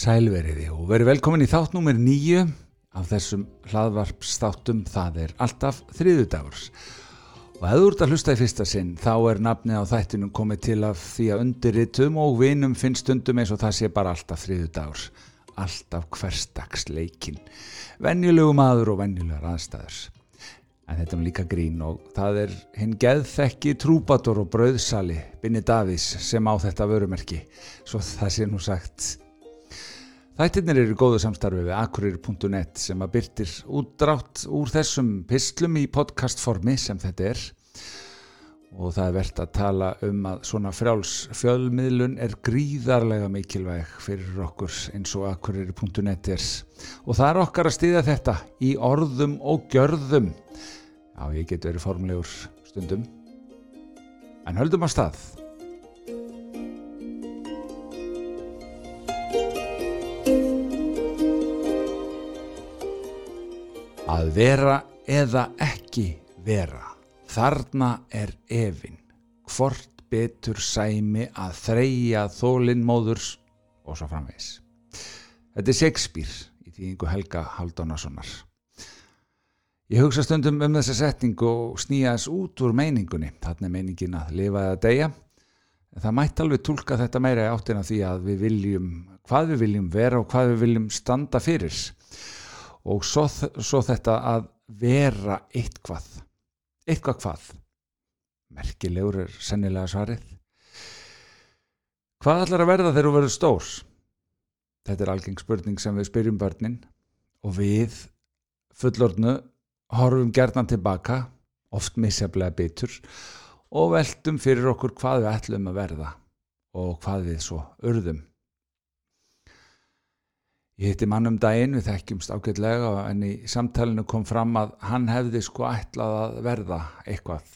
Sælveriði og verið velkomin í þátt nummer nýju af þessum hlaðvarpstáttum það er alltaf þriðudagurs og ef þú ert að hlusta í fyrsta sinn þá er nafnið á þættinum komið til af því að undirritum og vinum finnst stundum eins og það sé bara alltaf þriðudagurs alltaf hverstagsleikin venjulegu maður og venjulegar aðstæður. En þetta er líka grín og það er hinn geðþekki trúbator og brauðsali Binni Davís sem á þetta vörumerki. Svo það sé nú sagt Þættirnir eru góðu samstarfi við akurir.net sem að byrtir útdrátt úr þessum pislum í podcastformi sem þetta er. Og það er verðt að tala um að svona frjáls fjölmiðlun er gríðarlega mikilvæg fyrir okkur eins og akurir.net er. Og það er okkar að stýða þetta í orðum og gjörðum. Já, ég get verið formlegur stundum. En höldum að stað Að vera eða ekki vera. Þarna er efinn. Hvort betur sæmi að þreja þólinn móðurs og svo framvegs. Þetta er Shakespeare í tíðingu Helga Haldunarssonar. Ég hugsa stundum um þessa setningu og þess út úr meiningunni. Þannig er meiningin að lifa eða deyja. Það mætti alveg tólka þetta meira í áttina því að við viljum, hvað við viljum vera og hvað við viljum standa fyrir og svo, svo þetta að vera eitthvað. Eitthvað hvað? Merkilegur er sennilega svarið. Hvað ætlar að verða þegar þú verður stórs þetta er algeng spurning sem við spyrjum börnin. Og við fullorðnu horfum gerðan tilbaka oft misjaflega bitur og veltum fyrir okkur hvað við ætlum að verða og hvað við svo urðum Ég hitti mann um daginn, við þekkjumst ágætlega en í samtalenu kom fram að hann hefði sko ætlað að verða eitthvað.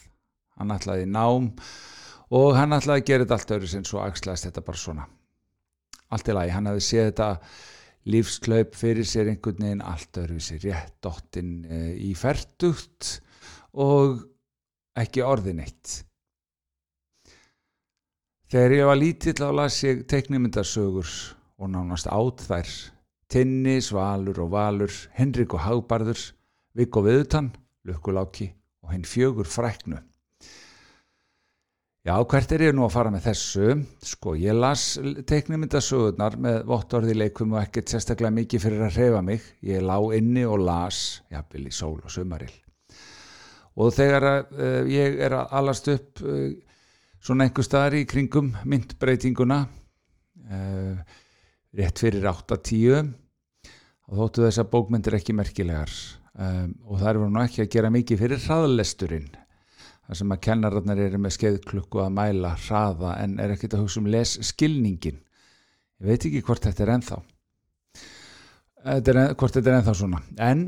Hann ætlaði nám og hann ætlaði að gera þetta allt öðru sinn svo axlaðist þetta bara svona. Allt í lagi, hann hefði séð þetta lífsklaup fyrir sér einhvern veginn allt öðru sér rétt dottin í færtugt og ekki orðin eitt. Þegar ég var lítill á las ég teiknumyndarsögur og nánast át þær Tinni, Svalur og Valur, Henrik og Hagbarður, Viggo Viðutann, Lukkuláki og henn fjögur fræknu. Já, hvert er ég nú að fara með þessu? Sko, ég las teiknumyndasögurnar með vottorði leikum og ekkert sérstaklega mikið fyrir að hrefa mig. Ég lá inni og las, jafnvel í sól og sumaril. Og þegar uh, ég er að alast upp uh, svona einhver staðar í kringum myndbreytinguna, uh, rétt fyrir 8-10 og þóttu þess að bókmyndir ekki merkilegar um, og það eru nú ekki að gera mikið fyrir hraðlesturinn þar sem að kennararnar eru með skeiðklukku að mæla hraða en er ekkit að hugsa um les skilningin ég veit ekki hvort þetta er er, hvort þetta er ennþá svona. En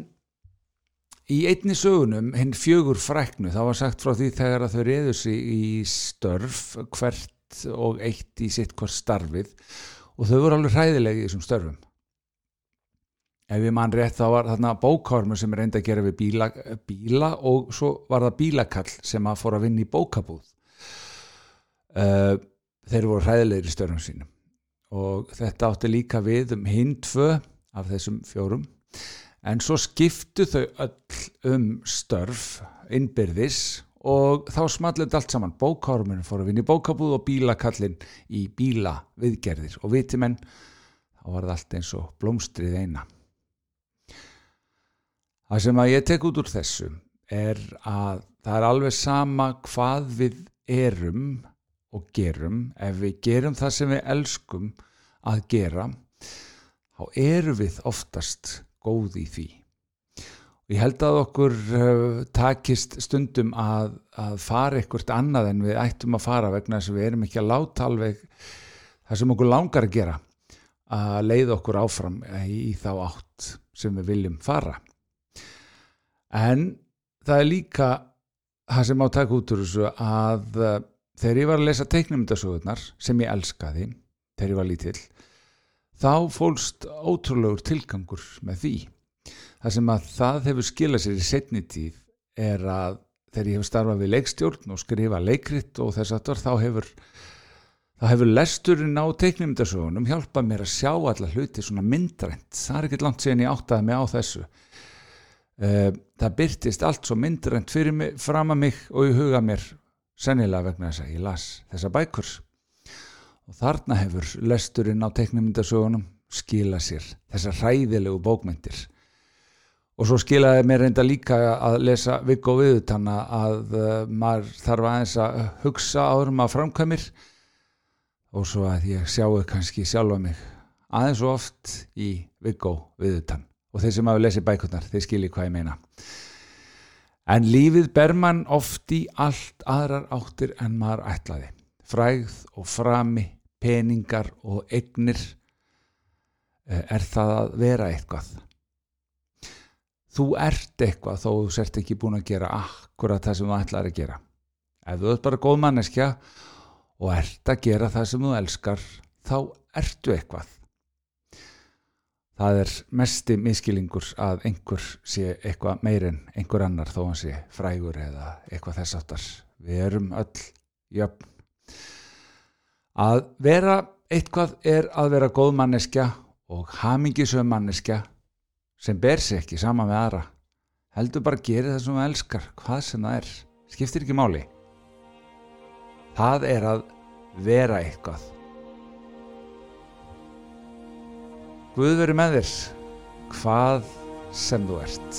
í einni sögunum hinn fjögur fræknu þá var sagt frá því þegar að þau reyður sig í störf hvert og eitt í sitt hvort starfið og þau voru alveg hræðilegi í þessum störfum ef ég mann rétt þá var þarna bókármur sem enda að gera við bíla, bíla og svo var það bílakall sem að fóra að vinna í bókabúð. Uh, þeir voru hræðilegir í störfum sínum. Og þetta átti líka við um hindfö af þessum fjórum. En svo skiptu þau öll um störf innbyrðis og þá smallit allt saman. Bókáruminn fór að vinna í bókabúð og bílakallin í bíla viðgerðir og vitimenn þá var það allt eins og blómstrið eina það sem að ég tek út úr þessu er að það er alveg sama hvað við erum og gerum ef við gerum það sem við elskum að gera þá erum við oftast góð í því Ég held að okkur uh, takist stundum að, að fara eitthvað annað en við ættum að fara vegna þess að við erum ekki að láta alveg það sem okkur langar að gera að leiða okkur áfram í þá átt sem við viljum fara. En það er líka það sem á takk út úr þessu að uh, þegar ég var að lesa teiknumundasögurnar sem ég elskaði þegar ég var lítill þá fólst ótrúlegur tilgangur með því. Það sem að það hefur skilað sér í setni tíð er að þegar ég hef starfað við leikstjórn og skrifa leikrit og þess aftur þá hefur þá hefur lesturinn á teiknumdarsögunum hjálpað mér að sjá alla hluti svona myndrænt, það er ekkert langt síðan ég áttaði mig á þessu það byrtist allt svo myndrænt fyrir mig, fram að mig og í huga mér sennilega vegna þess að ég las þessa bækur. Og þarna hefur lesturinn á teiknumdarsögunum skila sér þessar hræðilegu bókmyndir og svo skilaði mér reynda líka að lesa Viggo Viðutanna að uh, maður þarf aðeins að hugsa árum að framkvæmir. Og svo að ég sjáu kannski sjálfa mig aðeins og oft í Viggo Viðutann og þeir sem hafa lesið bækurnar, þeir skilji hvað ég meina. En lífið ber mann oft í allt aðrar áttir en maður ætlaði. Frægð og frami peningar og egnir eh, er það að vera eitthvað. Þú ert eitthvað þó þú sért ekki búin að gera akkurat það sem þú ætlar að gera. Ef þú ert bara góð manneskja og ert að gera það sem þú elskar þá ertu eitthvað það er mesti miskilingur að einhver sé eitthvað meirinn einhver annar þó hann sé frægur eða eitthvað þess aftar við erum öll jöfn. Að vera eitthvað er að vera góð manneskja og hamingisum manneskja sem ber sér ekki sama með aðra. Heldur bara að gera það sem það elskar hvað sem það er, skiptir ekki máli. Það er að vera eitthvað Guð veri með þér hvað sem þú ert